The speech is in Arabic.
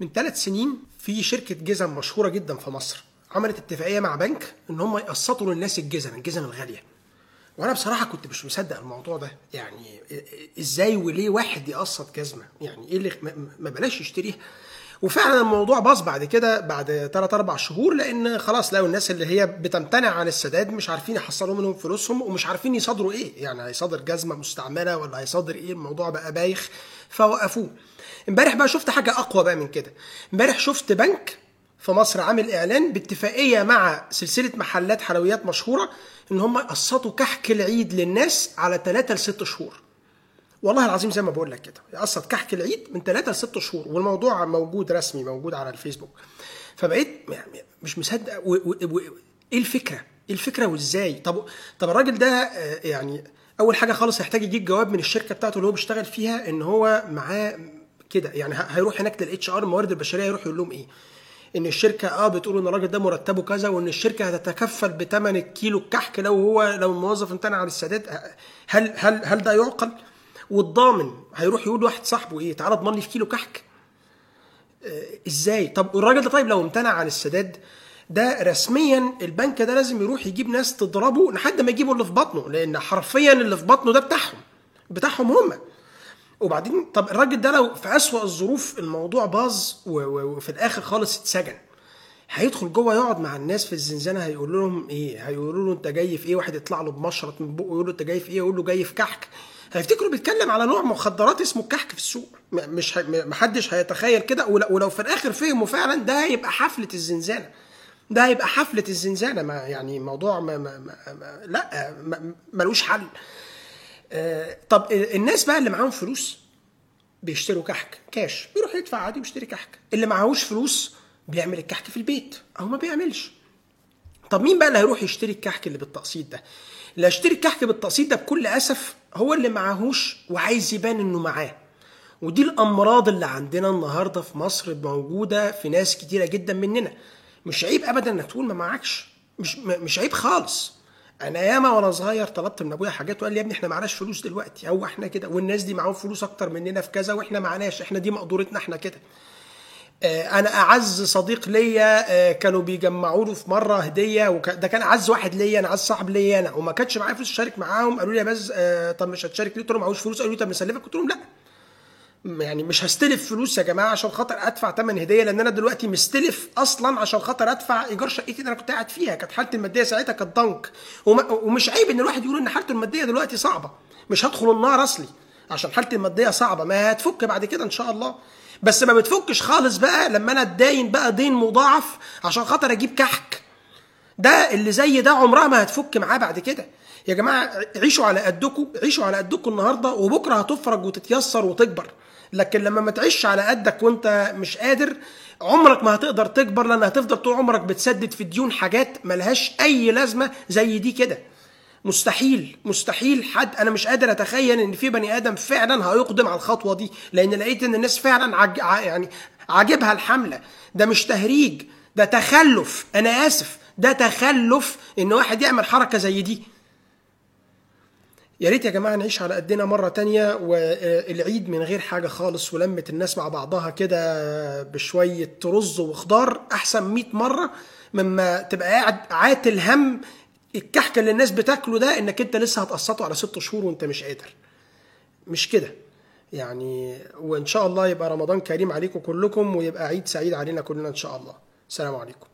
من ثلاث سنين في شركة جزم مشهورة جدا في مصر. عملت اتفاقية مع بنك إن هم يقسطوا للناس الجزم الجزم الغالية. وأنا بصراحة كنت مش مصدق الموضوع ده. يعني إزاي وليه واحد يقسط جزمة؟ يعني إيه اللي ما- ما بلاش يشتريها. وفعلا الموضوع باظ بعد كده بعد 3 4 شهور لأن خلاص لقوا الناس اللي هي بتمتنع عن السداد مش عارفين يحصلوا منهم فلوسهم ومش عارفين يصادروا إيه. يعني هيصادر جزمة مستعملة ولا هيصادر إيه؟ الموضوع بقى بايخ فوقفوه. امبارح بقى شفت حاجة أقوى بقى من كده امبارح شفت بنك في مصر عامل إعلان باتفاقية مع سلسلة محلات حلويات مشهورة إن هم يقسطوا كحك العيد للناس على 3 ل 6 شهور والله العظيم زي ما بقول لك كده يقسط كحك العيد من 3 ل 6 شهور والموضوع موجود رسمي موجود على الفيسبوك فبقيت يعني مش مصدق إيه الفكرة؟ إيه الفكرة وإزاي؟ طب طب الراجل ده آه، يعني أول حاجة خالص هيحتاج يجيب جواب من الشركة بتاعته اللي هو بيشتغل فيها إن هو معاه كده. يعني هيروح هناك للاتش ار الموارد البشرية يروح يقول لهم إيه؟ إن الشركة آه بتقول إن الراجل ده مرتبه كذا وإن الشركة هتتكفل بثمن الكيلو الكحك لو هو لو الموظف امتنع عن السداد هل هل هل ده يعقل؟ والضامن هيروح يقول لواحد صاحبه إيه؟ تعالى اضمن لي في كيلو كحك. آه، إزاي؟ طب الراجل ده طيب لو امتنع عن السداد ده رسميا البنك ده لازم يروح يجيب ناس تضربه لحد ما يجيبوا اللي في بطنه لأن حرفيا اللي في بطنه ده بتاعهم بتاعهم هم. وبعدين طب الراجل ده لو في أسوأ الظروف الموضوع باظ وفي الآخر خالص اتسجن هيدخل جوه يقعد مع الناس في الزنزانة هيقول لهم إيه؟ هيقولوا له أنت جاي في إيه؟ واحد يطلع له بمشرط من بقه يقول له أنت جاي في إيه؟ يقول له جاي في كحك. هيفتكروا بيتكلم على نوع مخدرات اسمه الكحك في السوق. مش محدش هيتخيل كده. ولو, في الآخر فهموا فعلا ده هيبقى حفلة الزنزانة. ده هيبقى حفلة الزنزانة. ما يعني موضوع ما ما ما ما لا ملوش حل. طب الناس بقى اللي معاهم فلوس بيشتروا كحك كاش بيروح يدفع عادي ويشتري كحك. اللي معهوش فلوس بيعمل الكحك في البيت أو ما بيعملش. طب مين بقى اللي هيروح يشتري الكحك اللي بالتقسيط ده؟ اللي هيشتري الكحك بالتقسيط ده بكل أسف هو اللي معهوش وعايز يبان إنه معاه. ودي الأمراض اللي عندنا النهارده في مصر موجودة في ناس كتيرة جدا مننا. مش عيب ابدا إنك تقول ما معكش. مش مش عيب خالص. أنا ياما وأنا صغير طلبت من ابويا حاجات وقال لي يا ابني إحنا معناش فلوس دلوقتي هو إحنا كده والناس دي معاهم فلوس أكتر مننا في كذا وإحنا معناش إحنا دي مقدورتنا إحنا كده. آه، أنا اعز صديق ليا آه، كانوا بيجمعوا له في مرة هدية. ده كان اعز واحد ليا أنا اعز صاحب ليا أنا وما كانش معايا فلوس اشارك معاهم قالوا لي يا باز آه، طب مش هتشارك ليه؟ قلت لهم معهوش فلوس؟ قالوا لي طب نسلفك؟ قلت لهم لا. يعني مش هستلف فلوس يا جماعة عشان خاطر أدفع ثمن هدية لأن أنا دلوقتي مستلف أصلا عشان خاطر أدفع إيجار شقتي اللي أنا كنت قاعد فيها. كانت حالتي المادية ساعتها كانت ضنك ومش عيب إن الواحد يقول إن حالته المادية دلوقتي صعبة. مش هدخل النار أصلي عشان حالتي المادية صعبة. ما هتفك بعد كده إن شاء الله. بس ما بتفكش خالص بقى لما أنا أتداين بقى دين مضاعف عشان خاطر أجيب كحك. ده اللي زي ده عمرها ما هتفك معاه بعد كده. يا جماعة عيشوا على قدكم عيشوا على قدكم النهارده وبكرة هتفرج وتتيسر وتكبر. لكن لما ما تعيش على قدك وانت مش قادر عمرك ما هتقدر تكبر لأن هتفضل طول عمرك بتسدد في ديون حاجات ملهاش أي لازمة زي دي كده. مستحيل مستحيل حد أنا مش قادر أتخيل إن في بني آدم فعلا هيقدم على الخطوة دي لأن لقيت إن الناس فعلا عج... يعني عاجبها الحملة. ده مش تهريج ده تخلف. أنا آسف. ده تخلف إن واحد يعمل حركة زي دي. يا ريت يا جماعة نعيش على قدنا مرة تانية والعيد من غير حاجة خالص ولمة الناس مع بعضها كده بشوية رز وخضار أحسن 100 مرة مما تبقى قاعد عاتل هم الكحك اللي الناس بتاكله ده إنك أنت لسه هتقسطه على ست شهور وأنت مش قادر. مش كده. يعني وإن شاء الله يبقى رمضان كريم عليكم كلكم ويبقى عيد سعيد علينا كلنا إن شاء الله. السلام عليكم.